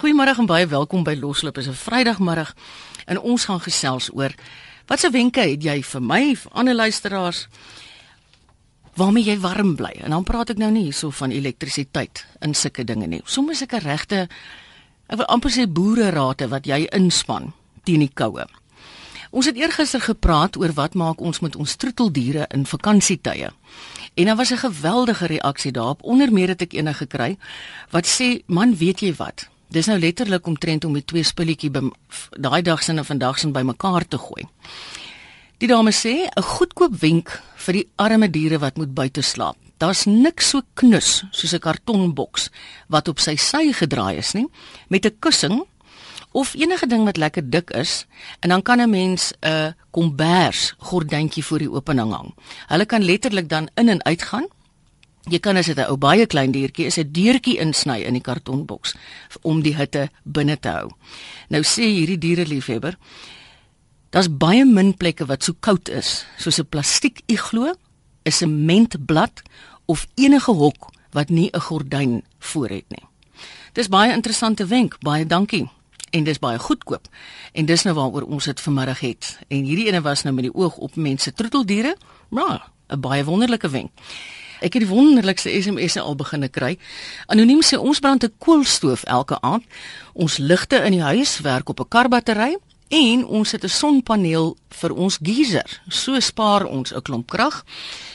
Goeiemôre en baie welkom by Loslip. Dit is 'n Vrydagmiddag en ons gaan gesels oor watse wenke het jy vir my, vir ander luisteraars waarmee jy warm bly. En dan praat ek nou nie hierso van elektrisiteit in sulke dinge nie. Sommige sulke regte ek wil amper sê boererate wat jy inspann teen die koue. Ons het eergister gepraat oor wat maak ons met ons troeteldiere in vakansietye. En daar was 'n geweldige reaksie daarop. Onder meer het ek ene gekry wat sê, "Man, weet jy wat? Dis nou letterlik omtrent om die twee spulletjie by daai dag sin en vandag sin bymekaar te gooi." Die dame sê, "’n Goedkoop wenk vir die arme diere wat moet buite slaap. Daar's niks so knus soos 'n kartonboks wat op sy sy gedraai is nie, met 'n kussing of enige ding wat lekker dik is en dan kan 'n mens 'n kombers gordyntjie voor die opening hang. Hulle kan letterlik dan in en uit gaan. Jy kan as dit 'n ou baie klein diertjie is, 'n deurtjie insny in die kartonboks om die hitte binne te hou. Nou sê hierdie diereliefhebber, daar's baie min plekke wat so koud is soos 'n plastiek iglo, 'n sementblad of enige hok wat nie 'n gordyn voor het nie. Dis baie interessante wenk. Baie dankie en dis baie goedkoop. En dis nou waaroor ons dit vanmiddag het. En hierdie ene was nou met die oog op mense troeteldiere. Maar 'n baie wonderlike wenk. Ek het die wonderlikste SMS'e al begine kry. Anoniem sê ons brand 'n koolstoof elke aand. Ons ligte in die huis werk op 'n karbattery en ons het 'n sonpaneel vir ons geyser. So spaar ons 'n klomp krag.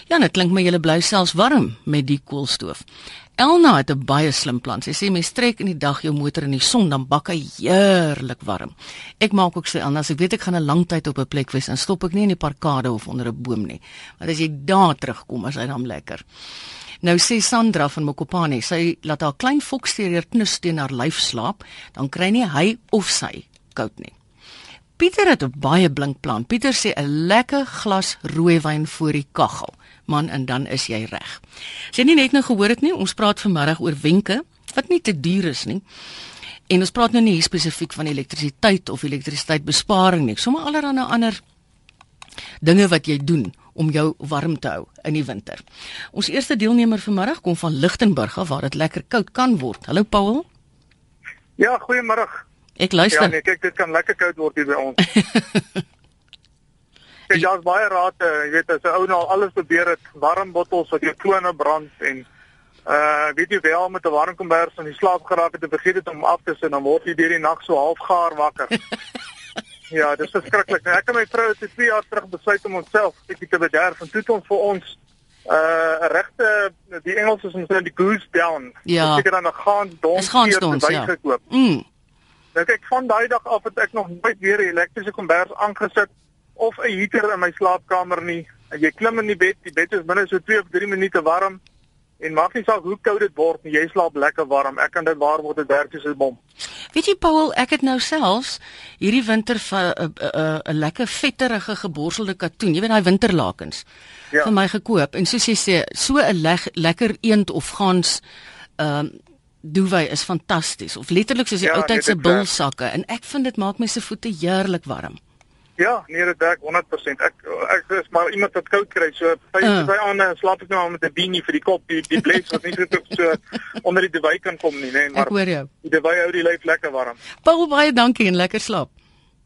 Ja, dit klink my jy bly selfs warm met die koolstoof. Elna het 'n baie slim plan. Sy sê mens trek in die dag jou motor in die son dan bak hy heerlik warm. Ek maak ook sê Elna, as ek weet ek gaan 'n lang tyd op 'n plek wees, dan stop ek nie in die parkade of onder 'n boom nie. Want as jy daar terugkom, is hy dan lekker. Nou sê Sandra van Mokopane, sy laat haar klein foksteer knus teen haar lyf slaap, dan kry nie hy of sy koud nie. Pieter het 'n baie blink plan. Pieter sê 'n lekker glas rooiwyn voor die kaggel man en dan is jy reg. As jy nie net nou gehoor het nie, ons praat vanmiddag oor wenke wat nie te duur is nie. En ons praat nou nie spesifiek van elektrisiteit of elektrisiteitsbesparing nie, sommer allerlei ander dinge wat jy doen om jou warm te hou in die winter. Ons eerste deelnemer vanmiddag kom van Lichtenburg af waar dit lekker koud kan word. Hallo Paul. Ja, goeiemôre. Ek luister. Ja, nee, kyk, dit kan lekker koud word hier by ons. Kyk, daar's baie rate, jy weet as 'n ou nou alles probeer het, warm bottels wat jou tone brand en uh weet jy wel met 'n warm kombers in die slaap geraak het en vergeet het om af te sit, dan word jy deur die nag so halfgaar wakker. ja, dis verskriklik. Nou, ek en my vrou het se 2 jaar terug besluit om onsself bietjie te bederf en toe het ons vir ons uh regte die Engels is ons die goose down. Ja. Ek het dan 'n gaan donker ja. gekoop. Mm. Nou kyk van daai dag af het ek nog nooit weer 'n elektriese kombers aangesit of 'n heater in my slaapkamer nie. Jy klim in die bed, die bed is binne so 2 of 3 minute warm en maak nie saak hoe koud dit word nie, jy slaap lekker warm. Ek kan dit waar word dit werk soos 'n bom. Weet jy Paul, ek het nou selfs hierdie winter 'n 'n 'n lekker vetterige geborselde katoen, jy weet daai winterlakens ja. vir my gekoop en soos jy sê, so 'n le lekker eend of gans ehm um, duvet is fantasties of letterlik soos die ja, ou tyd se bulsakke en ek vind dit maak my se voete heerlik warm. Ja, nee, dit werk 100%. Ek ek is maar iemand wat koud kry. So by uh. by aan slaap ek nou met 'n beanie vir die kop, die die bles wat nie so so onder die dewy kan kom nie, nee, maar Ek hoor jou. Die dewy hou die lyf lekker warm. Paul baie dankie en lekker slaap.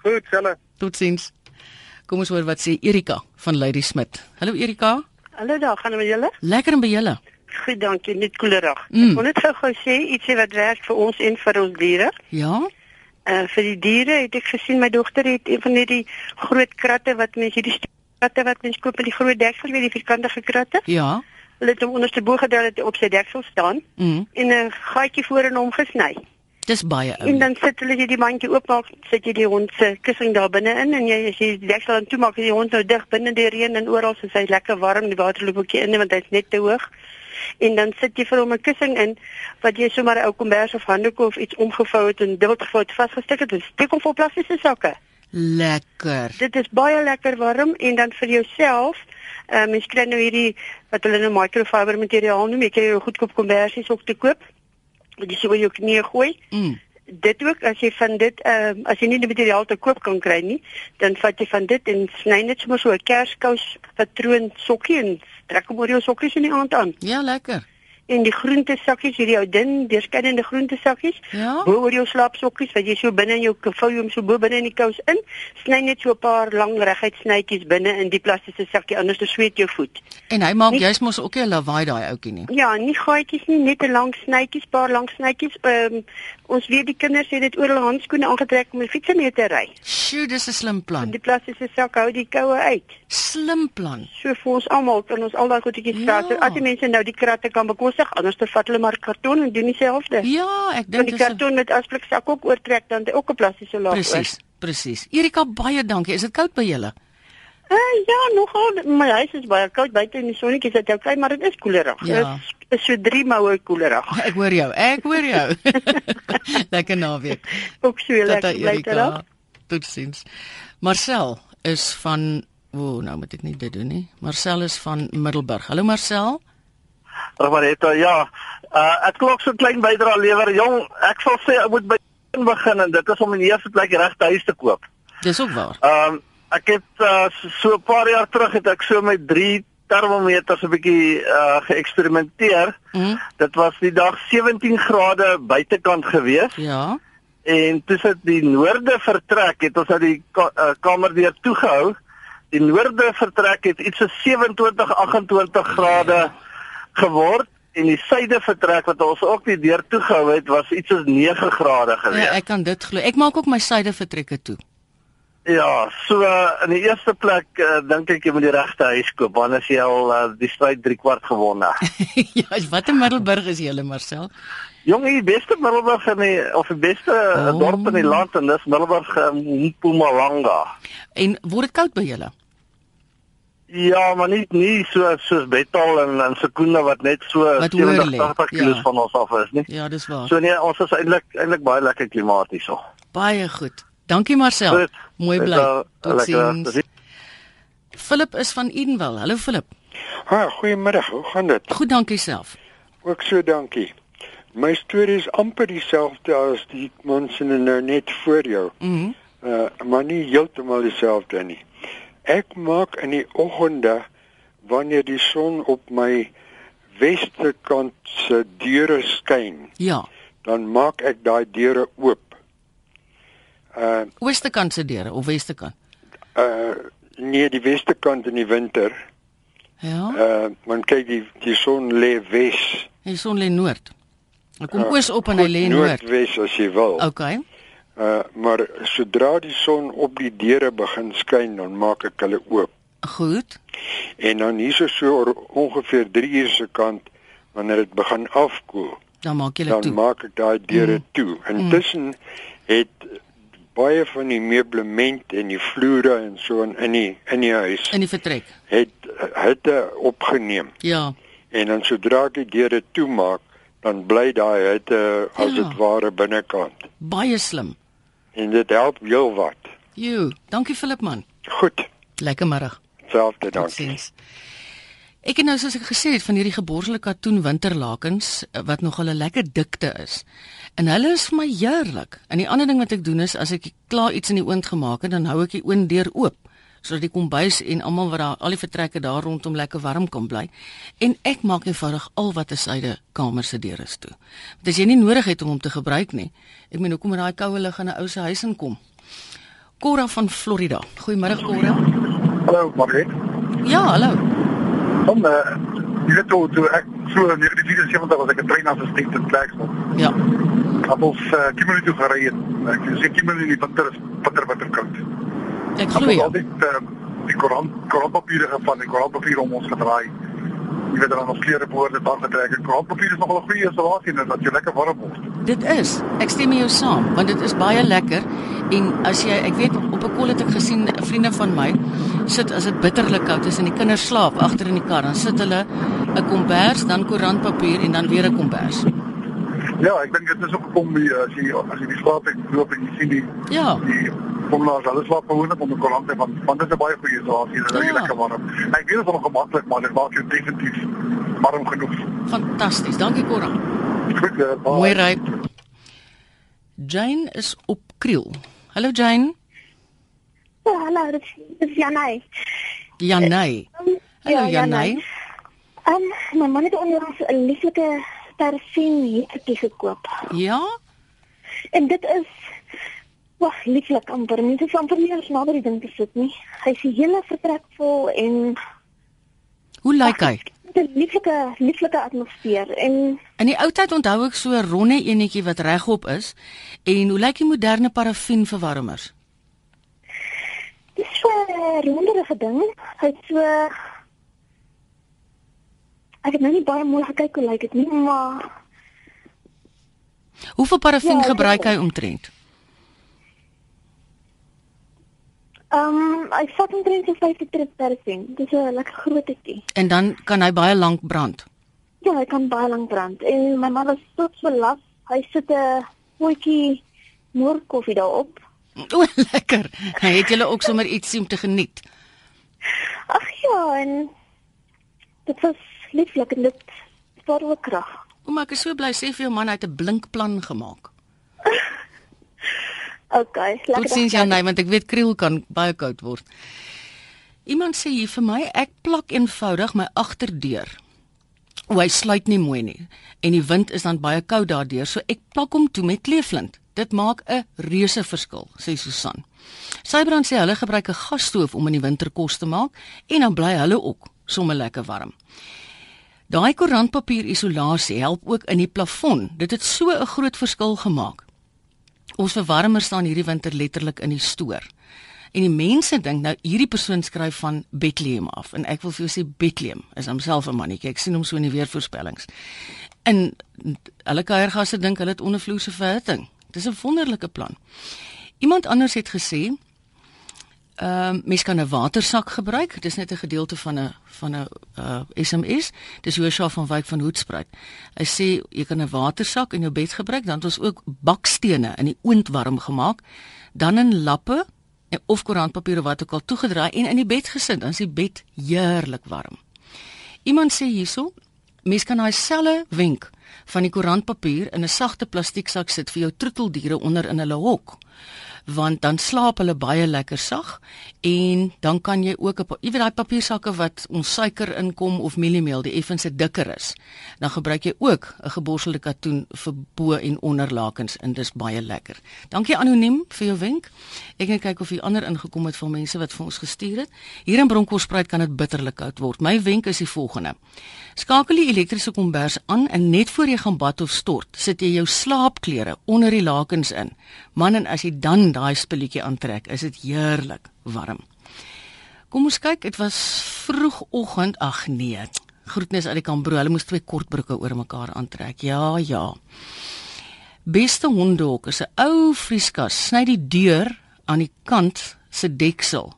Goed, selle. Totsiens. Kom ons hoor wat sê Erika van Lady Smit. Hallo Erika. Hallo daar, gaan dit met julle? Lekker en by julle. Goed, dankie. Net koelerig. Mm. Ek wil net gou sê ietsie wat werk vir ons en vir ons diere. Ja. Uh vir die diere het ek gesien my dogter het een van hierdie groot kratte wat mense hierdie kratte wat mense koop in die groot deksel weet die vierkantige kratte. Ja. Hulle het hom onderste bo gedra het op sy deksel staan mm. en 'n gaatjie voor in hom gesny. Dis baie ou. En dan sit hulle die mandjie oop maak, sit jy die hond se kussing daar binne in en jy as jy die deksel aan toe maak, is die hond nou dig binne die reën en oral so hy lekker warm, die water loop ook in want hy's net te hoog en dan sit jy vir hom 'n kussing in wat jy sommer 'n ou kombers of handdoek of iets omgevou het en dubbel gevou het vasgestek het. Dit steek hom vol plastiese sakke. Lekker. Dit is baie lekker warm en dan vir jouself, ehm uh, mens kry nou hierdie wat hulle nou microfiber materiaal noem, jy kan jou goedkoop kombersies ook te koop. Wat jy so in jou knie gooi. Mm dit ook as jy van dit ehm uh, as jy nie die materiaal te koop kan kry nie, dan vat jy van dit en sny net sommer so 'n kerskous patroon sokkie en trek hom oor jou sokkies in die aand aan. Ja, lekker. En die groentesakkies, hierdie ou dun deurskynende groentesakkies. Ja. Bo oor jou slaapsokkies wat jy so binne in jou vou hom so bo binne in die kous in. Sny net so 'n paar lang reguit snytjies binne in die plastiese sakkie anders te sweet jou voet. En hy maak juist mos ook 'n lawaai daai ouetjie nie. Ja, nie gaatjies nie, net 'n lang snytjies, paar lang snytjies. Ehm ons weet die kinders het dit oor hulle handskoene aangetrek om 'n fiets mee te ry. Sjoe, dis 'n slim plan. Die plastiese sak hou die koue uit. Slim plan. So vir ons almal kan ons al daai goedjies Ja. vra. So as die mense nou die kratte kan bekostig, anders te vat hulle maar karton en doen dieselfde. Ja, ek dink die dis 'n- karton met asbliksak ook oortrek dan het ook 'n plastiese laag. presies, presies. Erika, baie dankie. Is dit koud by julle? Uh, ja, nogal. My huis is baie koud buite in die sonnetjie is dit okay, maar dit is koelerig. Ja. Dit is so 3 moue koelerig. Ek hoor jou. Ek hoor jou. Lekker naweek. Ook so lekker terug. Totsiens. Marcel is van O, oh, nou moet ek nie dit doen nie. Marcel is van Middelburg. Hallo Marcel. Roberto, ja. Uh ek klop so 'n klein bydra lewer. Jong, ek sal sê ek moet by begin en dit is om in die eerste plek regte huis te koop. Dis ook waar. Ehm um, ek het uh, so 'n paar jaar terug het ek so met 3 termometers 'n bietjie uh geëksperimenteer. Mm, Dit was die dag 17 grade buitekant gewees ja. en toe sit die noorde vertrek het ons nou die ka uh, kamer weer toegehou. Die noorde vertrek het iets so 27 28 grade geword en die suide vertrek wat ons ook nie deur toegehou het was iets soos 9 grade Ja, gewees. ek kan dit glo. Ek maak ook my syde vertrekke toe. Ja, so uh, in die eerste plek uh, dink ek jy moet die regte huis koop want as jy al uh, die stryd 3 kwart gewonnen. ja, wat in Middelburg is julle Marcel? Jong, die beste Middelburg in die of die beste Oh. oh. dorp in die land en dis Middelburg in Mpumalanga. En word dit koud by julle? Ja, maar nie nie so soos Bethal en en Sekunda wat net so Wat hoër lê, 70 80 km ja. van ons af is, nie? Ja, dis waar. So nee, ons is eintlik eintlik baie lekker klimaties so. Baie goed. Dankie Marcel. Goed. Mooi bly. Totsiens. Philip is van Edenville. Hallo Philip. Ha, goeiemiddag. Hoe gaan dit? Goed, dankie self. Ook so, dankie. My storie is amper dieselfde as die mens in nou net voor jou. Mhm. Uh, maar nie heeltemal dieselfde nie. Ek maak in die oggende wanneer die son op my weste kant se deure skyn, Ja. dan maak ek daai deure oop. Uh Ooste kant se deure of weste kant? uh nee, die weste kant in die winter. Ja. Uh want kyk die die son lê wes. Die son lê noord. Hy kom Uh, oos op en hy lê noord. Noordwes as jy wil. OK. Uh maar sodra die son op die deure begin skyn, dan maak ek hulle oop. Goed. En dan hierso so ongeveer 3 uur se kant wanneer dit begin afkoel, Dan maak jy dit dan toe. maak ek daai deure Mm. toe. Intussen het baie van die meublement en die vloere en so in in die in die huis In die vertrek. het hitte opgeneem. Ja. En dan sodra ek die deure toemaak, dan bly daai hitte as Ja. dit ware binnekant. Baie slim. En dit help heelwat. Jo, dankie Philip man. Goed, Lekker middag. selfde dankie. Ek het nou soos ek gesê het van hierdie geborstelde katoen winterlakens eh, wat nogal 'n lekker dikte is. En hulle is vir my heerlik. En die ander ding wat ek doen is as ek klaar iets in die oond gemaak het, dan hou ek die oonddeur oop sodat die kombuis en almal wat daar al die vertrekke daar rondom lekker warm kan bly. En ek maak eenvoudig al wat 'n syde kamer se deure is toe. Want as jy nie nodig het om hom te gebruik nie, ek meen hoekom moet daai koue lug in 'n ou se huis inkom? Cora van Florida. Goeiemôre Cora. Hallo, Margriet. Ja, hallo. Kom eh jy weet toe toe ek so in 1974 was ek 'n treinassistent in Klerksdorp. Ja. Het ons uh, Kimberley toe gery het. Ek sê Kimberley in die winter is bitter bitter koud. Ek glo jou. altyd uh, die koran koranpapiere gevang, die koranpapier om ons gedraai. Jy weet dan ons klere behoort dit aangetrek. En Koranpapier is nogal 'n goeie installasie en dat jy lekker warm word. Dit is. Ek stem met jou saam want dit is baie lekker en as jy ek weet op 'n kol het ek gesien vriende van my sit as dit bitterlik koud is en die kinders slaap agter in die kar dan sit hulle 'n kombers, dan koerantpapier en dan weer 'n kombers. Ja, ek dink dit is ook gekom by as jy as jy die slaap het loop en jy sien die Ja. die kom nou alles wat gewoonlik om 'n koerant te van want dit is 'n baie goeie installasie en is Ja. lekker warm. Ek weet dit is nog gemaklik, maar dit maak jou definitief warm genoeg. Fantasties. Dankie Cora. Goed, bye. Mooi ry. Jane is op Kriel. Hallo Jane. Oh, hallo, dit is, is Janai. Janey. Hallo Ja, Janey. Um, my man het onlangs 'n lieflike parfum hierdie gekoop. Ja? En dit is wag, lieflik amper. Mense van amper nie eens nader die ding te sit nie. Hy is die hele vertrek vol en Hoe lyk hy? 'n lieflike lieflike atmosfeer en In die ou tyd onthou ek so 'n ronde enetjie wat regop is. En hoe lyk die moderne parafin verwarmers? dis so 'n ronderige ding. Hy het so Ek het nou nie baie mooi gekyk hoe lyk dit nie, maar Hoeveel parafin Ja, gebruik hy omtrent? Ehm um, hy vat omtrent so 50 trip per sien. Dis 'n lekker grootetjie. En dan kan hy baie lank brand. Ja, hy kan baie lank brand. En my man was tot so las. Hy sit 'n potjie moorkoffie daarop. O, lekker. Hy het julle ook sommer iets om te geniet. Ag ja, en dit was lieflik en dit spaar ook krag. O, maar ek is so bly sê vir jou man hy het 'n blink plan gemaak. Okay, lekker. Tot sins jou nee, want ek weet kriel kan baie koud word. Iemand sê hier vir my, ek plak eenvoudig my agterdeur. O, hy sluit nie mooi nie en die wind is dan baie koud daardeur, so ek plak hom toe met kleeflint. Dit maak 'n reuse verskil, sê Susan. Sybrand sê hulle gebruik 'n gasstoof om in die winter kos te maak en dan bly hulle ook sommer lekker warm. Daai koerantpapier isolasie help ook in die plafon. Dit het so 'n groot verskil gemaak. Ons verwarmer staan hierdie winter letterlik in die stoor. En die mense dink nou hierdie persoon skryf van Bethlehem af en ek wil vir jou sê Bethlehem is homself 'n mannetjie. Ek sien hom so in die weervoorspellings. En hulle kuiergasse dink hulle het ondervloerse verhitting. Dis 'n wonderlike plan. Iemand anders het gesê Ehm uh, mens kan 'n watersak gebruik. Dis net 'n gedeelte van 'n van 'n uh, SMS. Dis Joshua van Wyk van Hoedspruit. Hy sê jy kan 'n watersak in jou bed gebruik, dan het ons ook bakstene in die oond warm gemaak, dan in lappe en of koerantpapier of wat ook al toegedraai en in die bed gesit, dan is die bed heerlik warm. Iemand sê hierso, mens kan daai selle wenk van die koerantpapier in 'n sagte plastieksak sit vir jou troeteldiere onder in hulle hok want dan slaap hulle baie lekker sag en dan kan jy ook pa- jy weet daai papiersakke wat ons suiker inkom of mieliemeel die effense dikker is dan gebruik jy ook 'n geborselde katoen vir bo en onder lakens en dis baie lekker. Dankie anoniem vir jou wenk. Ek gaan kyk of hier ander ingekom het van mense wat vir ons gestuur het. Hier in Bronkhorstspruit kan dit bitterlik koud word. My wenk is die volgende. Skakel die elektriese kombers aan en net voor jy gaan bad of stort, sit jy jou slaapklere onder die lakens in. Man en as jy dan daai spulletjie aantrek, is dit heerlik warm. Kom ons kyk, dit was vroegoggend. Ag nee. Groetnis uit die Kambro. Hulle moes twee kortbroeke oor mekaar aantrek. Ja, ja. Beste hondhok is 'n ou vrieskas. Sny die deur aan die kant se deksel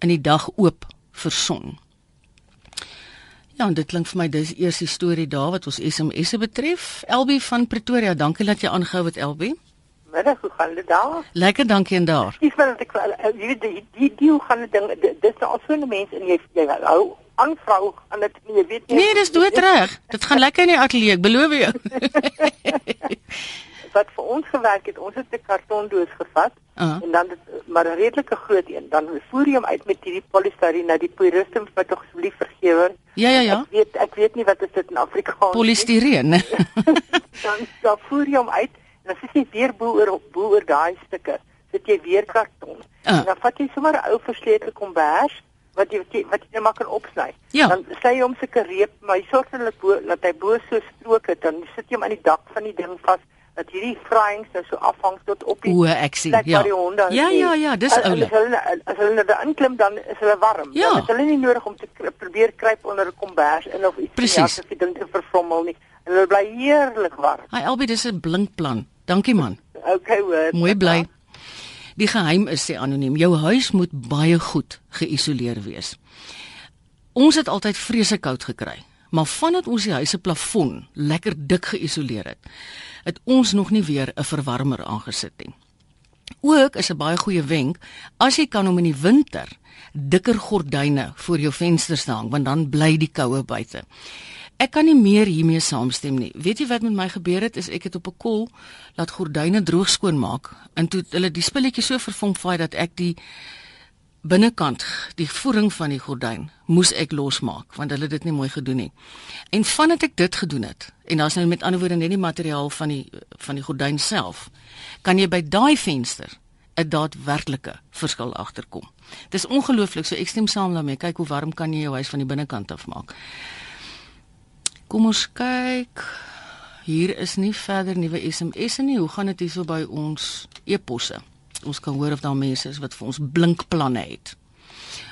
in die dag oop vir son. Ja, en dit klink vir my dis eers die storie daar wat ons SMS'e betref. Elbie van Pretoria, dankie dat jy aangehou het Elbie. Middag, hoe gaan dit daar? Lekker dankie en daar. Dis wel dat ek eh, jy weet die die die hoe gaan dit ding dis nou al so 'n mens en jy jy hou aan vrou aan dit nie, jy weet nie. Nee, dis doodreg. Dit gaan lekker in die ateljee, ek beloof jou. Wat vir ons gewerk het, ons het 'n kartondoos gevat Ah. en dan dit maar 'n redelike groot een, dan voer jy hom uit met hierdie polystyreen na die puriste moet my tog asseblief vergewe. Ja, ja, ja. Ek weet ek weet nie wat is dit in Afrikaans. nie. Polystyreen. dan dan voer jy hom uit en dan sit jy weer bo oor bo oor daai stukke. Sit jy weer karton. Ah. En dan vat jy sommer 'n ou verslete kombers wat jy wat jy, net maar kan opsny. Ja. Dan sê jy hom sulke reep, maar jy sorg bo dat hy bo so strook het, dan sit jy hom aan die dak van die ding vas dat hierdie vraings nou so afhang tot op die O, ek sien. Ja. honde Ja, ja, ja, dis oulik. As hulle as hulle daar inklim dan is hulle warm. Ja. Dan is hulle nie nodig om te probeer kruip onder 'n kombers in of iets Presies. of die ding te vervrommel nie. En hulle bly heerlik warm. Hy Elbie, dis 'n blink plan. Dankie man. Okay, hoor. Mooi bly. Die geheim is sê anoniem, jou huis moet baie goed geïsoleer wees. Ons het altyd vreeslik koud gekry, maar vandat ons die huis se plafon lekker dik geïsoleer het, het ons nog nie weer 'n verwarmer aangesit nie. Ook is 'n baie goeie wenk as jy kan om in die winter dikker gordyne voor jou vensters te hang want dan bly die koue buite. Ek kan nie meer hiermee saamstem nie. Weet jy wat met my gebeur het? Is ek het op 'n kol laat gordyne droog skoon maak en toe hulle die spulletjie so verfomfai dat ek die binnekant, die voering van die gordyn, moes ek losmaak want hulle het dit nie mooi gedoen nie. En vandat ek dit gedoen het, en daar's nou met ander woorde net die materiaal van die van die gordyn self, kan jy by daai venster 'n daadwerklike verskil agterkom. Dis ongelooflik, so ek stem saam daarmee. Kyk hoe warm kan jy jou huis van die binnekant af maak. Kom ons kyk. Hier is nie verder nuwe SMS'e nie. Hoe gaan dit hierso by ons e-posse? Ons kan hoor of daar mense is wat vir ons blink planne het.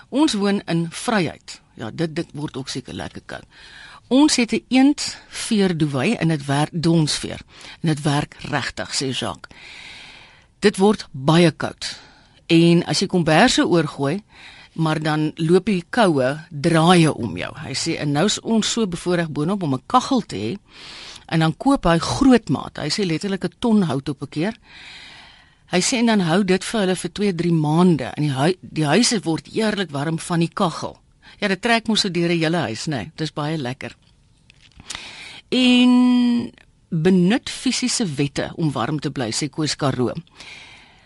Ons woon in Vryheid. Ja, dit dit word ook seker lekker koud. Ons het 'n eend veerdoewy en dit werk donsveer. En dit werk regtig, sê Jacques. Dit word baie koud. En as jy komberse oorgooi, maar dan loop die koue draaie om jou. Hy sê en nou is ons so bevoorreg boonop om 'n kaggel te hê. En dan koop hy groot maat. Hy sê letterlik 'n ton hout op 'n keer. Hy sê en dan hou dit vir hulle vir 2-3 maande en die hu die huise word eerlik warm van die kaggel. Ja, dit trek mos so deur die hele huis, né? Nee, Dis baie lekker. En benut fisiese wette om warm te bly, sê Koos Karoo.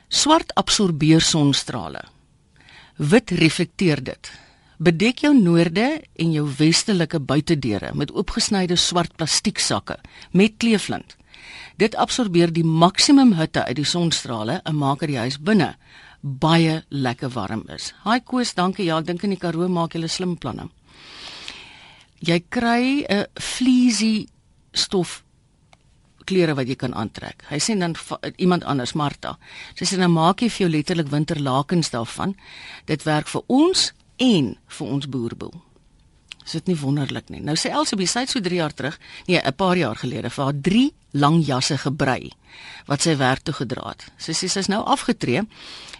Swart absorbeer sonstrale. Wit reflekteer dit. Bedek jou noorde en jou westelike buitedeure met oopgesnyde swart plastieksakke met kleeflint. Dit absorbeer die maksimum hitte uit die sonstrale en maak dat die huis binne baie lekker warm is. Haai Koos, dankie. Ja, ek dink in die Karoo maak hulle slim planne. Jy kry 'n fleecy stof klere wat jy kan aantrek. Hy sê dan iemand anders Martha. Sy sê dan maak jy vir jou letterlik winterlakens daarvan. Dit werk vir ons en vir ons boerboel. Is dit nie wonderlik nie? Nou sê Elsie sy het so 3 jaar terug, nee, 'n paar jaar gelede vir haar 3 lang jasse gebrei wat sy werk toe gedra het. Sy sê sy's nou afgetree,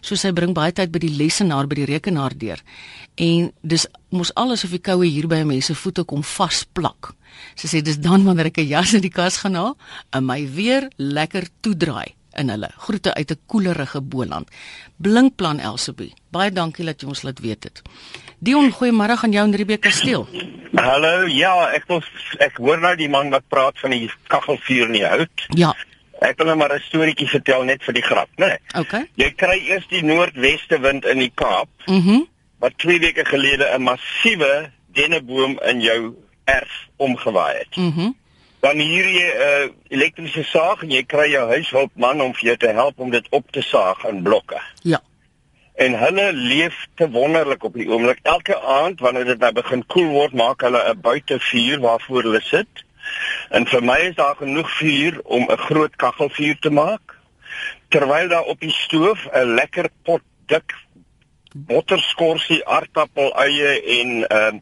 so sy bring baie tyd by die lesenaar by die rekenaar deur. En dis mos alles of die koue hier by mense voete kom vasplak. Sy sê dis dan wanneer ek 'n jas in die kas gaan haal en my weer lekker toedraai in hulle. Groete uit 'n koelerige Boland. Blinkplan Elsabie. Baie dankie dat jy ons laat weet dit. Dion, goeiemôre aan jou in Riebeek Kasteel. Hallo, ja, ek wil ek hoor nou die man wat praat van die kaggelvuur in die hout. Ja. Ek wil nou maar 'n storieetjie vertel net vir die grap, né? Nee. Okay. Jy kry eers die noordweste wind in die Kaap Mhm. Mm wat 2 weke gelede 'n massiewe denneboom in jou erf omgewaai het. mhm. Mm Dan hier jy 'n uh, elektriese saag en jy kry jou huishulpman om vir jou te help om dit op te saag in blokke. ja. En hulle leef te wonderlik op die oomblik. Elke aand wanneer dit nou begin koel word, maak hulle 'n buitevuur waarvoor hulle sit. En vir my is daar genoeg vuur om 'n groot kaggelvuur te maak. Terwyl daar op die stoof 'n lekker pot dik botterskorsie, aardappel, eie en ehm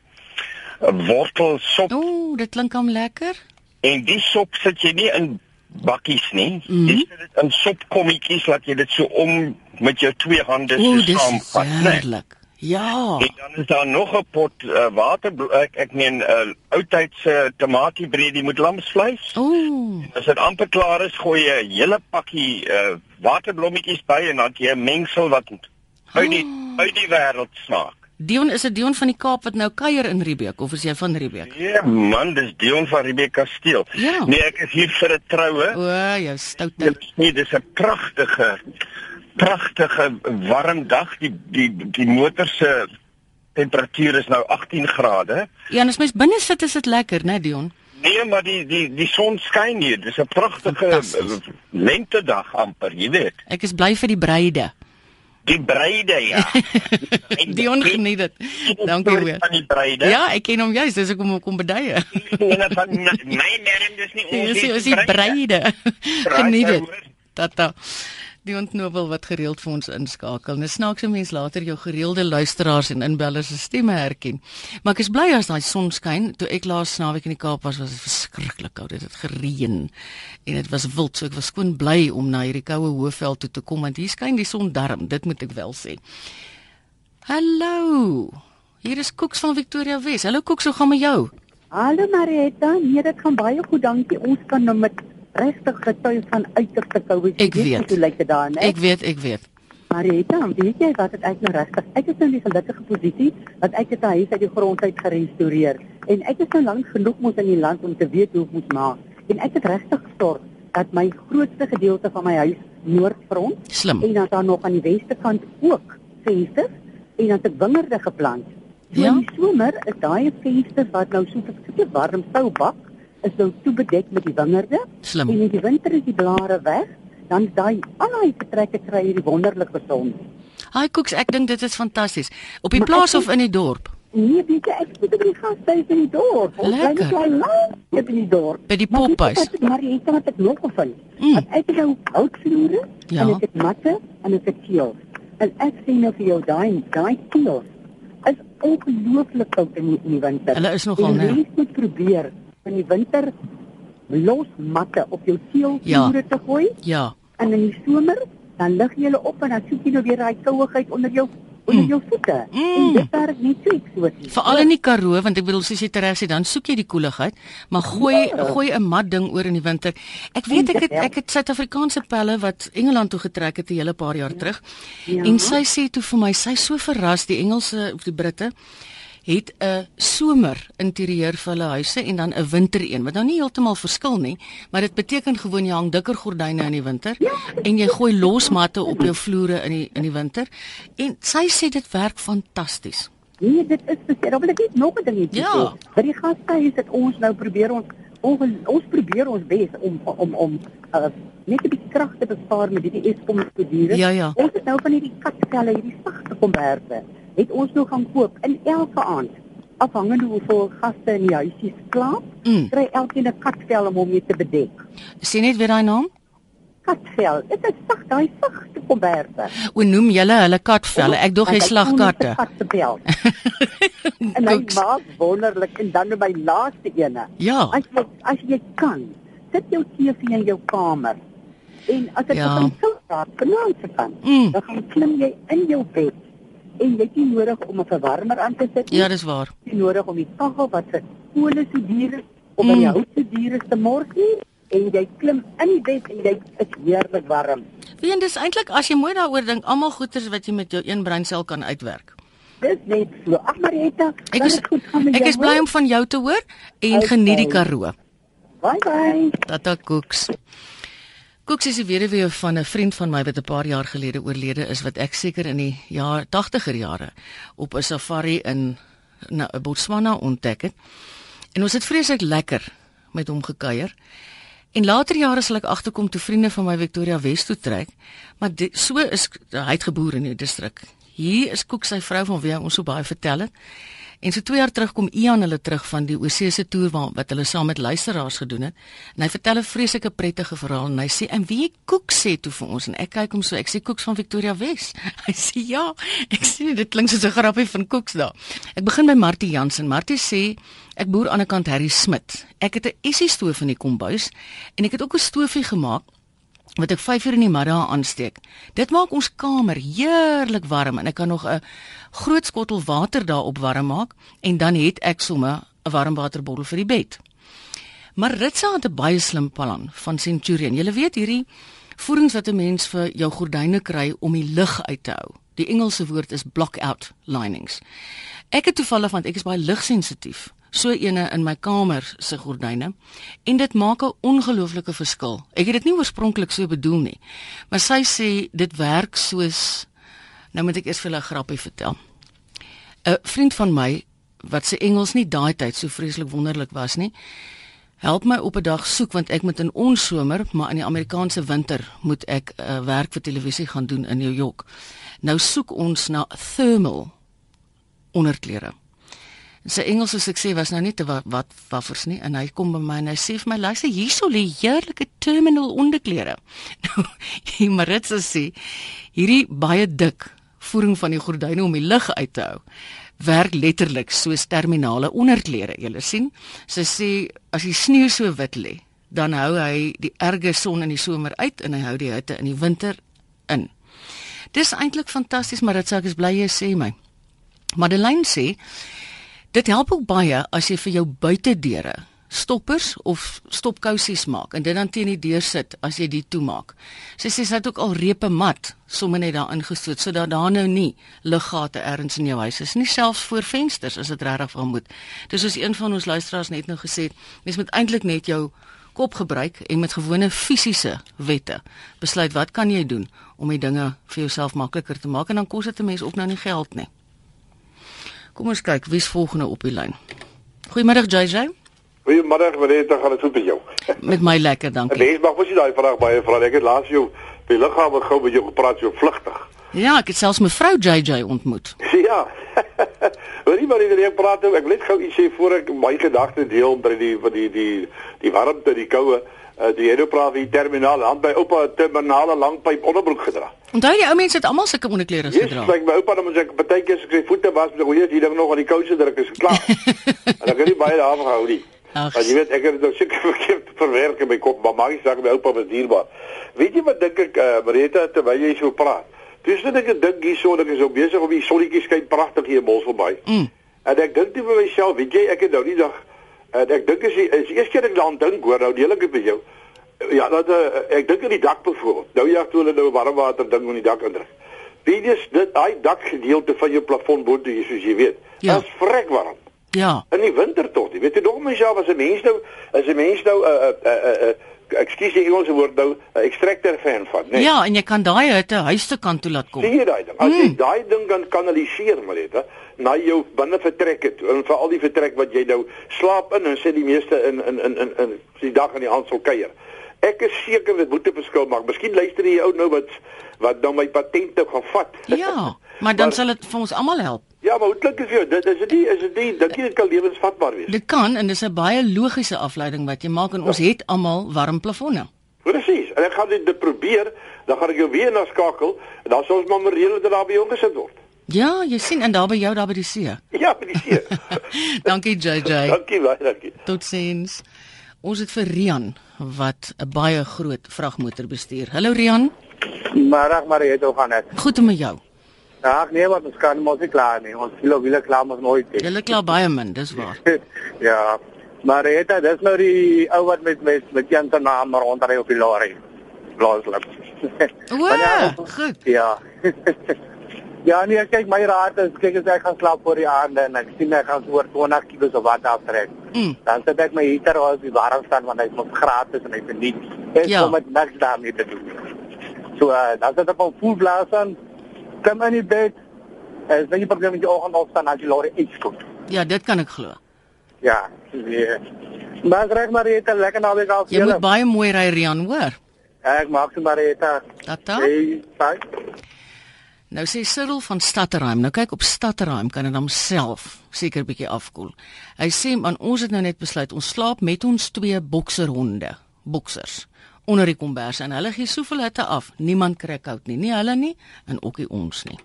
uh, wortelsop Ooh, dit klink hom lekker. en die sop sit jy nie in bakkies nie. Mhm. Jy sit dit in sopkommetjies laat jy dit so om met jou twee hande Ooh, so saamvat, né? Ja. En dan is daar nog 'n pot uh, water ek, ek meen 'n uh, oudtydse tamatiebreedie met lamsvleis. Ooh. As dit amper klaar is, gooi jy 'n hele pakkie uh, waterblommetjies by en dan jy 'n mengsel wat uit die Oh. uit die wêreld smaak. Dion is dit Dion van die Kaap wat nou kuier in Riebeek of is jy van Riebeek? Ja man, dis Dion van Riebeek Kasteel. Ja. Nee, ek is hier vir 'n troue. O, jou stoute. Nee, dis 'n pragtige pragtige warm dag. Die die die motor se temperatuur is nou 18 grade. Ja, en as mens binne sit is dit lekker, né, Dion? Nee, maar die die die son skyn hier. Dis 'n pragtige eh, lentedag amper, jy weet. Ek is bly vir die bruide. Die breide ja. Dion geniet dit. Dankie hoor. Van die breide. Ja, ek ken hom juis, dis ek kom kom beduie. En van my naam dis nie ons. Dis is die bruide. Geniet dit. Tata. Die ontnobel wat gereeld vir ons inskakel. Dis snaaks om mens later jou gereelde luisteraars en inbellers se stemme herken. Maar ek is bly as daai son skyn. Toe ek laas naweek in die Kaap was, was dit verskriklik koud. Dit het gereën en dit was wild. So ek was skoon bly om na hierdie koue Hoëveld toe te kom want hier skyn die son darm. Dit moet ek wel sê. Hallo. Hier is Koeks van Victoria Wes. Hallo Koeks, hoe gaan met jou? Hallo Marietta, nee dit gaan baie goed, dankie. Ons kan nou met regtig getuig van uiterste koue. Ek weet. Hoe lyk dit daar, né? Ek weet, ek weet. Marietta, weet jy wat dit ek nou regtig? Ek is in die gelukkige posisie dat ek dit 'n huis uit die grond uit gerestoreer en ek is nou lank genoeg mos in die land om te weet hoe ek moet maak. En ek het regtig gesorg dat my grootste gedeelte van my huis noordfront Slim. en dan daar nog aan die weste kant ook vensters en dan het ek wingerde geplant. So Ja? in die somer is daai vensters wat nou so verskriklik warm sou bak, is nou toe bedek met die wingerde. Slim. En in die winter is die blare weg, dan is daai al daai vertrekke kry hierdie wonderlik gesond. Hi Koeks, ek dink dit is fantasties. Op die Maar plaas of in die dorp? Nee, weet jy, ek sit by die gashuis in die dorp. Ons bly net klein land in die dorp. By die pophuis. Maar jy weet wat ek nog gevind. Mm. Ek het nou houtvloere Ja. en ek het matte en ek het teels. En ek sê nou vir jou daai daai teels is ongelooflik koud in die, in die winter. Hulle is nogal, né? Jy moet probeer in die winter los matte op jou teelvloere Ja. te gooi Ja. en in die somer dan lig jy hulle op en dan soek jy nou weer daai kouigheid onder jou onder Mm. jou voete. Mm. En dit werk net so eksoties. Veral in die Karoo want ek bedoel soos jy tereg sê dan soek jy die koeligheid, maar gooi Ja. gooi 'n mat ding oor in die winter. Ek weet ek het ek het Suid-Afrikaanse pelle wat Engeland toe getrek het 'n hele paar jaar terug. Ja. En sy sê toe vir my, sy is so verras die Engelse of die Britte het 'n somer interieur vir hulle huise en dan 'n winter een wat nou nie heeltemal verskil nie, maar dit beteken gewoon jy hang dikker gordyne in die winter en jy gooi losmatte op jou vloere in die in die winter. En sy sê dit werk fantasties. Nee, dit is beseer. Dan wil ek net nog 'n dingetjie Ja. sê. By die gashuis het ons nou probeer ons ons, ons probeer ons bes om om om uh, net 'n bietjie krag te bespaar met hierdie Eskom studure. Ja, ja. Ons het nou van hierdie katvelle, hierdie sagte komberse, het ons nou gaan koop in elke aand. Afhangende hoeveel gaste in die huisies slaap, Mm. kry elkeen 'n katvel om hom mee te bedek. Sê net weer daai naam. Katvel, dit is sag, daai sagte komberse. O, noem julle hulle katvelle. Ek dog jy slag katte. Katvel. en hy Koeks. maak wonderlik en dan by laaste ene. Ja. As jy as jy kan, sit jou TV in jou kamer. En as dit Ja. begin koud raak, vanaand se kan, Mm. dan gaan klim jy in jou bed. En jy het nie nodig om 'n verwarmer aan te sit nie. Ja, dis waar. Jy nodig om die kaggel wat se kolle so duur is of mm. die Mm. hout so duur is te mors nie. En jy klim in die bed en jy is heerlik warm. Jy, dis eintlik as jy mooi daaroor dink, almal goeters wat jy met jou een breinsel kan uitwerk. Dis net so. Ag Marietta, Ek is goed gaan met ek jou, is bly om van jou te hoor en Okay. geniet die Karoo. Bye bye. Tata Koeks. Koeks is die weduwee van 'n vriend van my wat 'n paar jaar gelede oorlede is wat ek seker in die jaar 80er jare op 'n safari in na Botswana ontdek het. En ons het vreeslik lekker met hom gekuier. En later jare sal ek agterkom toe vriende van my Victoria Wes toe trek, maar dit, so is hy het geboer in die distrik. Hier is Koek sy vrou van wie ons so baie vertel het. En so 2 jaar terug kom Ian hulle terug van die Oseese toer waar wat hulle saam met luisteraars gedoen het. En hy vertel 'n vreeslike prettige verhaal en hy sê en wie Koek sê toe vir ons en ek kyk hom so ek sê Koeks van Victoria Wes. Hy sê ja, ek sê dit klink soos 'n grappie van Koeks daar. Ek begin by Martie Jansen. Martie sê ek boer aan die kant Harry Smit. Ek het 'n essie stoof in die kombuis en ek het ook 'n stoofie gemaak wat ek 5 uur in die middag aansteek. Dit maak ons kamer heerlik warm en ek kan nog 'n groot skottel water daarop warm maak en dan het ek sommer 'n warmwaterbottel vir die bed. Maar Ritsa het 'n baie slim plan van Centurion. Jy weet hierdie voerings wat 'n mens vir jou gordyne kry om die lug uit te hou. Die Engelse woord is block-out linings. Ek het toevallig want ek is baie ligsensitief. So ene in my kamer se gordyne en dit maak 'n ongelooflike verskil. Ek het dit nie oorspronklik so bedoel nie, maar sy sê dit werk soos nou moet ek eers vir hulle 'n grappie vertel. 'n Vriend van my wat se Engels nie daai tyd so vreeslik wonderlik was nie, help my op 'n dag soek want ek moet in ons somer, maar in die Amerikaanse winter moet ek uh, werk vir televisie gaan doen in New York. Nou soek ons na thermal onderklere. Sy Engels soos ek sê was nou nie te wat, wat waffers nie en hy kom by my en hy sê vir my luister hierso lê heerlike terminal onderklere. Nou die Maritsa sê hierdie baie dik voering van die gordyne om die lug uit te hou werk letterlik soos terminale onderklere. Jy sien, sy sê as die sneeu so wit lê, dan hou hy die erge son in die somer uit en hy hou die hitte in die winter in. Dis eintlik fantasties, maar dit sê ek is bly jy sê my. Madeleine sê dit help ook baie as jy vir jou buitedeure stoppers of stopkousies maak en dit dan teen die deur sit as jy dit toemaak. Sy sê sy het ook al repe mat sommer net daar ingestoot sodat daar nou nie luggate ergens in jou huis is nie, selfs voor vensters as dit regtig van moet. Dis soos een van ons luisteraars net nou gesê het, mens moet eintlik net jou kop gebruik en met gewone fisiese wette besluit wat kan jy doen om die dinge vir jouself makliker te maak en dan kos dit 'n mens ook nou nie geld nie. Kom ons kyk wie's volgende op die lyn. Goeiemiddag JJ. Goeiemiddag, Marita, gaan dit goed met jou? Met my lekker, dankie. mens mag mos nie daai vraag baie vra. Ek het laas jou by die lughawe gou met jou gepraat so vlugtig. Ja, ek het selfs mevrou JJ ontmoet. Ja. Hoor jy maar ek praat nou, ek wil net gou iets sê voor ek my gedagtes deel by die van die die die warmte, die koue. Uh, die ook praat die terminaal hand by oupa terminale langpyp onderbroek gedra. Onthou jy ou mense het almal sulke onderklere Yes, gedra. like my oupa dan moet ek partykeer as ek sy voete was, dan hoor jy die ding nog aan die kouse druk is klaar. en ek het nie baie daarvan gehou nie. Ag. Jy weet ek het dit nou seker verkeerd verwerk in my kop, maar maak nie saak my oupa was dierbaar. Weet jy wat dink ek uh, Marita terwyl jy so praat? Dis net ek dink hierso dat ek so besig om die sonnetjie skyn pragtig hier in Bosvallei. Mm. En ek dink toe vir myself, weet jy, ek het nou die dag en ek dink is die, is die eerste keer ek daaraan dink hoor, nou deel ek dit met jou. Ja, dat uh, ek dink aan die dak byvoorbeeld. Nou ja, toe hulle nou warmwater ding op die dak indruk. Weet jy, dit daai dakgedeelte van jou plafon bo toe, soos jy weet. Ja. Dit is vrek warm. Ja. In die winter tog, jy weet jy nog mens ja, as 'n mens nou as 'n mens nou 'n uh, 'n uh, 'n uh, uh, ekskuus die Engelse woord nou 'n extractor fan van, né? Nee. Ja, en jy kan daai hitte huis toe kant toe laat kom. Sien jy daai ding? As jy daai ding kan kanaliseer, maar dit, na jou binne vertrekke toe en veral die vertrek wat jy nou slaap in en sê die meeste in in in in in die dag en die aand sal kuier. Ek is seker dit moet 'n verskil maak. Miskien luister jy ou nou wat wat nou my patente gaan vat. Ja, maar dan sal dit vir ons almal help. Ja, maar hoe klink dit vir jou? Dit is dit nie is dit nie dink jy dit kan lewensvatbaar wees? Dit kan en dis 'n baie logiese afleiding wat jy maak en ons het almal warm plafonne. Presies. En ek gaan dit probeer, dan gaan ek jou weer na skakel en dan sal ons maar reël dat daar by jou gesit word. Ja, jy sien en daar by jou daar by die see. Ja, by die see. Dankie JJ. dankie baie, dankie. Totsiens. Ons het vir Rian wat 'n baie groot vragmotor bestuur. Hallo Rian, Middag Mariette, hoe gaan dit? goed met jou. Ag nee, wat ons kan mos nie klaar nie. Ons wil wiele klaar mos nooit nie. Julle kla baie min, dis waar. ja. Mariette, dis nou die ou wat met met met Jan se naam rondry op die lorry. Blaaslip. O, ja, goed. Ja. Ja, nee, kyk my raad is kyk as ek gaan slaap voor die aande en ek sien ek gaan oor 20 kg of wat aftrek. Mm. Dan sit ek my heater op die warm staan want hy's mos gratis en hy verniet. Ek Ja. kom met niks daarmee te doen. So uh, dan sit ek op full blast aan. Kom in die bed. As jy probleem met jou oggend opstaan as jy lorry uitskoot. Ja, dit kan ek glo. Ja, nee. Maar reg maar jy het 'n lekker naweek af. Jy moet baie mooi ry Rian, hoor. Ek maak se maar dit. Tata. Hey, bye. Nou sê Cyril van Stadterheim. Nou kyk op Stadterheim kan dit homself seker bietjie afkoel. Hy sê man ons het nou net besluit ons slaap met ons twee bokserhonde, boksers onder die kombers en hulle gee soveel hitte af. Niemand kry koud nie, nie hulle nie en ook nie ons nie.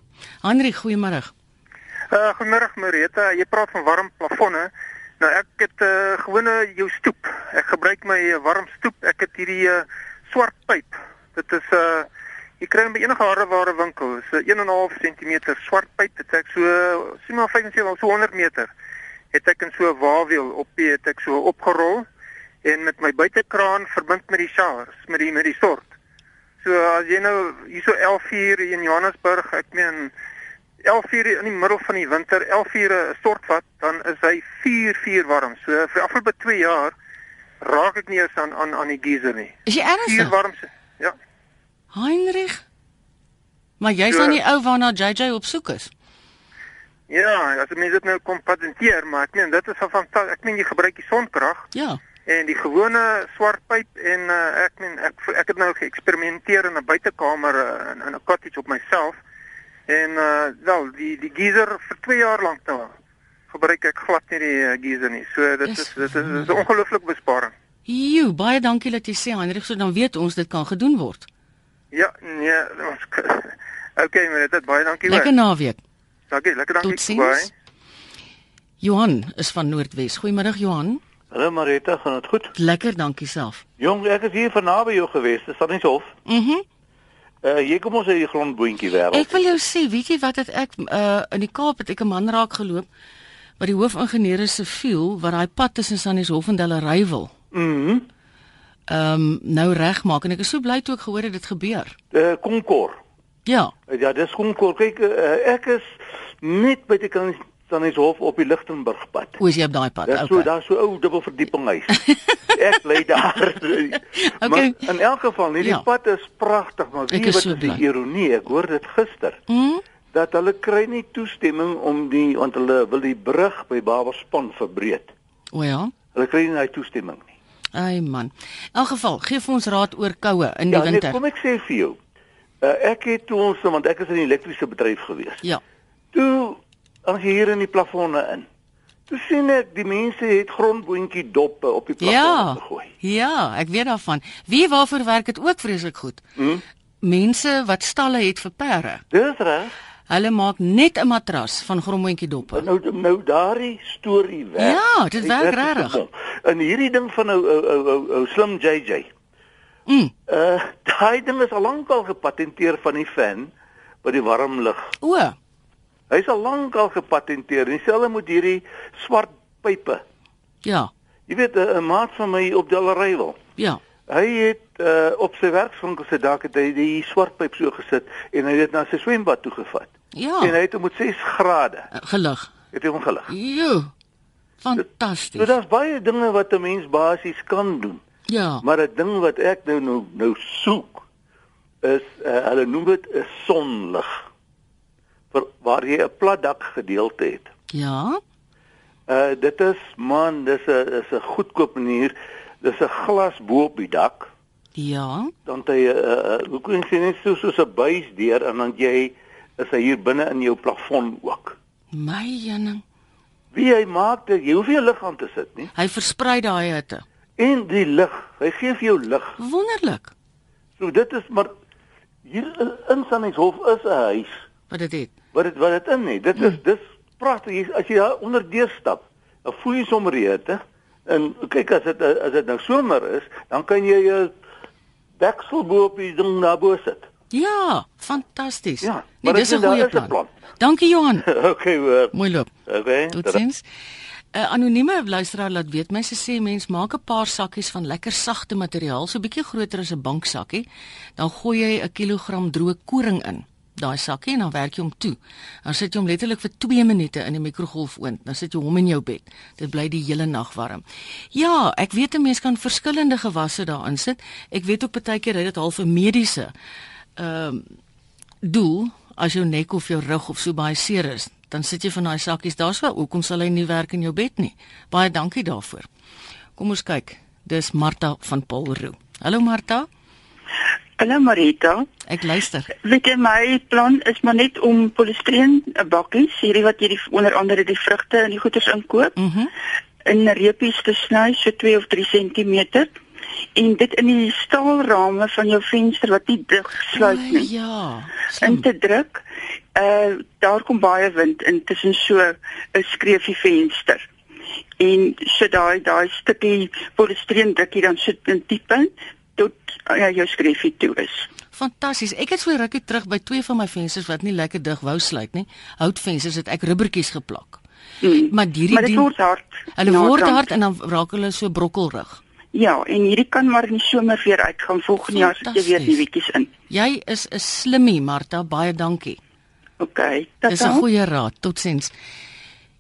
Henry, goeiemôre. Uh goeiemôre Marita, jy praat van warm plafonne. Nou ek het 'n uh, gewone jou stoep. Ek gebruik my warm stoep. Ek het hierdie uh, swart pyp. Dit is 'n uh, jy kry hom by enige hardeware winkel. 'n 1.5 cm swart pyp. Dit het ek so sien maar 75 so 100 meter. Het ek in so 'n waawiel op het ek so opgerol en met my buitekraan verbind met die showers, met die met die sort. So as jy nou hierso 11 uur in Johannesburg, ek meen 11 uur in die middel van die winter, 11 uur 'n stortvat, dan is hy 4 4 warm. So vir die afgelope 2 jaar raak ek nie eens aan aan aan die geyser nie. Is jy ernstig? 4 warm. Ja. Heinrich. Maar jy's So- dan die ou waarna JJ op soek is. Ja, as mense dit nou kom patenteer, maar ek meen dit is van. Ek meen jy gebruik die sonkrag Ja. en die gewone swart pyp en uh, ek meen ek ek het nou geëksperimenteer in 'n buitekamer uh, in, in 'n cottage op myself en uh, wel die die geyser vir 2 jaar lank nou gebruik ek glad nie die uh, geyser nie. So dit Is- is dit is, dit is 'n ongelooflike besparing. Jo, baie dankie dat jy sê Heinrich, so dan weet ons dit kan gedoen word. Ja, nee, ons Okay, maar dit baie dankie Lekker hoor. naweek. Dankie, lekker dankie. Totsiens. Bye. Johan is van Noordwes. Goeiemôre Johan. Hallo Marita, gaan dit goed? Lekker, dankie self. Jong, ek is hier van naby jou gewees, dis dan nie hof. Mhm. Uh jy kom ons uit die grondboontjie wêreld. Ek wil jou sê, weet jy wat het ek uh in die Kaap het ek 'n man raak geloop wat die hoofingenieur is siviel wat daai pad tussen Sannieshof en Delary wil. Mhm. Ehm um, nou regmaak en ek is so bly toe ek gehoor het dit gebeur. Uh Konkor. Ja. Ja, dis Konkor. Kyk, uh, ek is net by die kant dan is hof op die Lichtenburgpad. Hoe is jy op daai pad? Daar's so daar's so ou dubbelverdieping huis. ek bly daar. Okay. Maar in elk geval, nee, die Ja. pad is pragtig, maar weet wat so is die ironie? Ek hoor dit gister. Mhm. dat hulle kry nie toestemming om die want hulle wil die brug by Babelspan verbreek. O ja. Hulle kry nie daai toestemming nie. Ai man. In elk geval, gee vir ons raad oor koue in die ja, winter. Nee, kom ek sê vir jou. Uh, ek het toe ons want ek is in die elektriese bedryf gewees. Ja. Toe as jy hier in die plafonne in. Toe sien ek die mense het grondboontjie doppe op die plafon Ja. gegooi. Ja, ek weet daarvan. Wie waarvoor werk dit ook vreeslik goed? Hm? Mense wat stalle het vir perde. Dis reg. Hulle maak net 'n matras van grommetjie doppe. Nou nou daardie storie werk. Ja, dit werk regtig. En hierdie ding van ou ou ou ou, ou slim JJ. Mm. Uh daai ding is al lankal gepatenteer van die fan by die warm lug. O, Hy's al lankal gepatenteer. En Dieselfde met hierdie swart pype. ja. Jy weet 'n maat van my op Delary wil. Ja. Hy het uh op sy werkswinkel se dak het hy die swart pyp so gesit en hy het dit na sy swembad toe gevat. Ja. En hy het hom met 6 grade Gelig. het hy hom gelig. Jo. Fantasties. So daar's baie dinge wat 'n mens basies kan doen. Ja. Maar 'n ding wat ek nou nou nou soek is uh, hulle noem dit 'n sonlig. Vir waar jy 'n plat dak gedeelte het. Ja. Uh dit is man, dis 'n is 'n goedkoop manier. Dis 'n glas bo op die dak. Ja. Dan jy 'n uh, hoe kan jy net so soos 'n buis deur en dan jy is hy hier binne in jou plafon ook. My jenning. Wie hy maak dit, jy hoef nie 'n lig aan te sit nie. Hy versprei daai hitte. En die lig, hy gee vir jou lig. Wonderlik. So dit is maar hier in Sannieshof is 'n huis Wat dit het. wat dit wat dit in het. Dit is dis pragtig as jy daar onder deur stap. Dan voel jy sommer die hitte. En kyk as dit as dit nou somer is, dan kan jy jou deksel bo op die ding daarbo sit. Ja, fantasties. Ja, nee, dis 'n goeie 'n plan. plan. Dankie Johan. okay, hoor. Mooi loop. Okay. Totsiens. 'n Anonieme luisteraar laat weet mense sê mens maak 'n paar sakkies van lekker sagte materiaal, so bietjie groter as 'n banksakkie, dan gooi jy 'n kilogram droë koring in. Daai sakkie en dan werk jy hom toe. Dan sit jy hom letterlik vir 2 minute in die mikrogolfoond. Dan sit jy hom in jou bed. Dit bly die hele nag warm. Ja, ek weet 'n mens kan verskillende gewasse daarin sit. Ek weet ook baie keer hy dit half 'n mediese ehm doel as jou nek of jou rug of so baie seer is, dan sit jy van daai sakkies daar so, hoekom sal hy nie werk in jou bed nie? Baie dankie daarvoor. Kom ons kyk. Dis Martha van Paulroo. Hallo Martha. Hallo Marita. Ek luister. Weet jy my plan is maar net om polistireen bakkies, hierdie wat jy die, onder andere die vrugte en die goeders inkoop, Mhm. Mm in reepies te sny so 2 of 3 cm en dit in die staalrame van jou venster wat nie dig sluit nie. Ja. In te druk. Uh daar kom baie wind in tussen so 'n skreefie venster. En so daai daai stukkie polistireen druk jy dan sit in diep in tot ja, jou skreefie toe is. Fantasties. Ek het so rukkie terug by twee van my vensters wat nie lekker dig wou sluit nie. Houtvensters het ek rubbertjies geplak. Mm. Maar hierdie Maar dit word hard. Hulle word hard en dan raak hulle so brokkelrig. Ja, en hierdie kan maar in die somer weer uitgaan. Volgende jaar sit jy weer Fantasties. nuwetjies in. Jy is 'n slimmie, Martha. Baie dankie. OK. Dis 'n goeie raad. Totsiens.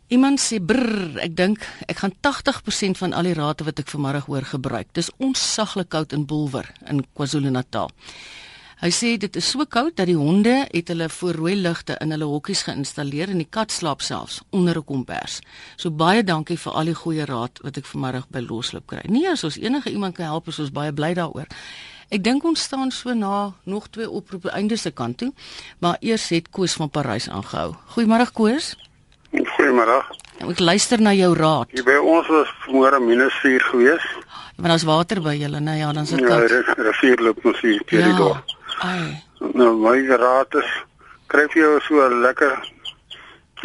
Iemand sê brr, ek dink ek gaan 80% van al die rate wat ek vanmiddag hoor gebruik. Dis onsaglik koud in Bulwer in KwaZulu-Natal. Hy sê dit is so koud dat die honde het hulle voorrooi ligte in hulle hokkies geïnstalleer en die kat slaap selfs onder 'n kombers. So baie dankie vir al die goeie raad wat ek vanmiddag by Losloop kry. Nee, as ons enige iemand kan help, is ons baie bly daaroor. Ek dink ons staan so na nog twee oproepe einde se kant toe, maar eers het Koos van Parys aangehou. Goeiemôre Koos. Goeiemôre. Ek luister na jou raad. Hier by ons was môre minus 4 gewees. Want daar's water by julle, nou ja, dan is dit Ja, koud. die rivier loop mos hier deur die dorp. Ai. Nou my raad is kry vir jou so 'n lekker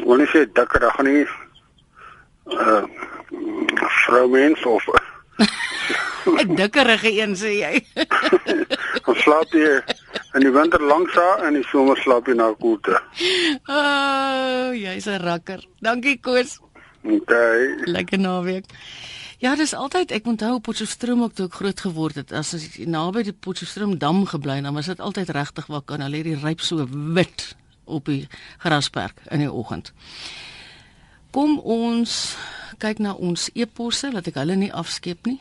wil nie sê dikker, dan gaan nie uh vroumens of Ek dikkerige een sê jy. dan slaap jy in die winter langs daar en in die somer slaap jy na koelte. O, oh, jy's 'n rakker. Dankie Koos. Okay. Lekker naweek. Ja, dis altyd ek onthou op Potchefstroom ook toe ek groot geword het. As ek naby die Potchefstroom dam gebly, dan was dit altyd regtig waar kan hulle hierdie ryp so wit op die grasperk in die oggend. Kom ons kyk na ons e-posse, laat ek hulle nie afskeep nie.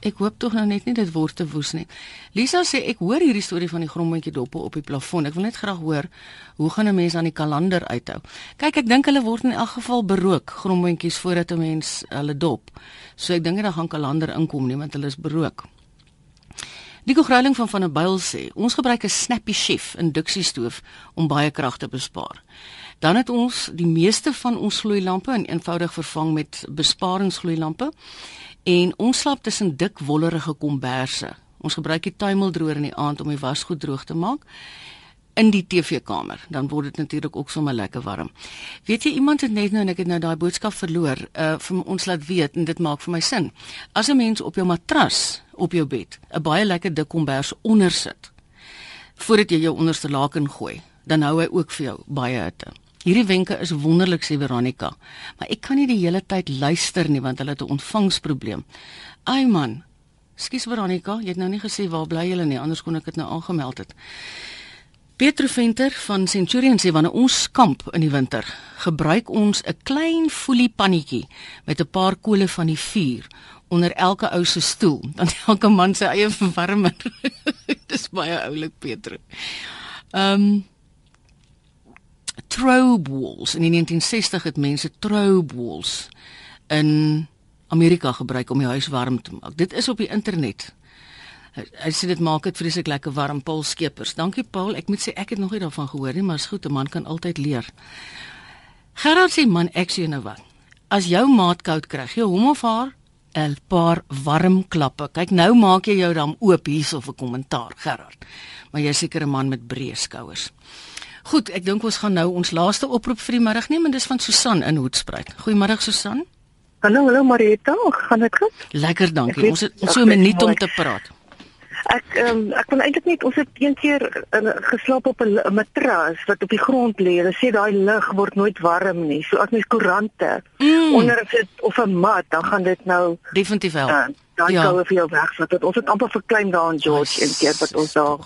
Ek hoop tog nou net nie dit word te woes nie. Lisa sê ek hoor hierdie storie van die grommetjie doppe op die plafon. Ek wil net graag hoor hoe gaan 'n mens aan die kalender uithou. Kyk, ek dink hulle word in elk geval berook grommetjies voordat 'n mens hulle dop. So ek dink dit gaan kalender inkom nie want hulle is berook. Nico Grouling van van der Byl sê, ons gebruik 'n Snappy Chef induksiestoof om baie krag te bespaar. Dan het ons die meeste van ons gloeilampe in eenvoudig vervang met besparingsgloeilampe en ons slaap tussen dik wollerige komberse. Ons gebruik die tuimeldroër in die aand om die wasgoed droog te maak in die TV-kamer. Dan word dit natuurlik ook sommer lekker warm. Weet jy iemand het net nou en ek het nou daai boodskap verloor, uh vir ons laat weet en dit maak vir my sin. As 'n mens op jou matras op jou bed 'n baie lekker dik kombers onder sit voordat jy jou onderste laken gooi, dan hou hy ook vir jou baie hitte. Hierdie wenke is wonderlik sê Veronica, maar ek kan nie die hele tyd luister nie want hulle het 'n ontvangsprobleem. Ai man. Skus Veronica, jy het nou nie gesê waar bly julle nie, anders kon ek dit nou aangemeld het. Pietro Venter van Centurion sê wanneer ons kamp in die winter, gebruik ons 'n klein foliepannetjie met 'n paar kole van die vuur onder elke ou se stoel, dan elke man sy eie verwarmer. Dis baie oulik, Pietro. Ehm um, trobe walls in die 1960 het mense trobe walls in Amerika gebruik om die huis warm te maak. Dit is op die internet. Hy, sê dit maak dit vreeslik lekker warm Paul Skeepers. Dankie Paul. Ek moet sê ek het nog nie daarvan gehoor nie, maar is goed, 'n man kan altyd leer. Gerard sê man, ek sê nou wat. As jou maat koud kry, gee hom of haar 'n paar warm klappe. Kyk, nou maak jy jou dan oop hierso vir kommentaar, Gerard. Maar jy's seker 'n man met breë skouers. Goed, ek dink ons gaan nou ons laaste oproep vir die middag neem en dis van Susan in Hoedspruit. Goeiemôre Susan. Hallo, hallo Marita, gaan dit goed? Lekker, dankie. Ons het so 'n minuut om te praat. Ek ehm um, ek kon eintlik net ons het een keer uh, geslaap op 'n matras wat op die grond lê. Hulle sê daai lug word nooit warm nie. So as mens koerante mm. onder sit of 'n mat, dan gaan dit nou definitief help. Uh, daai ja. koue vir jou wegvat. Ons het amper verklein daar in George een keer wat ons daar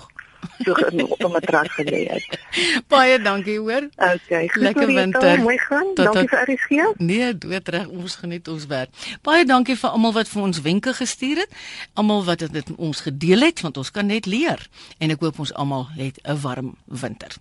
so op 'n matras gelê het. Baie dankie hoor. Okay, lekker winter. Mooi gaan. Tot, dankie vir RSG. Nee, dood reg. Ons geniet ons werk. Baie dankie vir almal wat vir ons wenke gestuur het. Almal wat dit met ons gedeel het want ons kan net leer en ek hoop ons almal het 'n warm winter.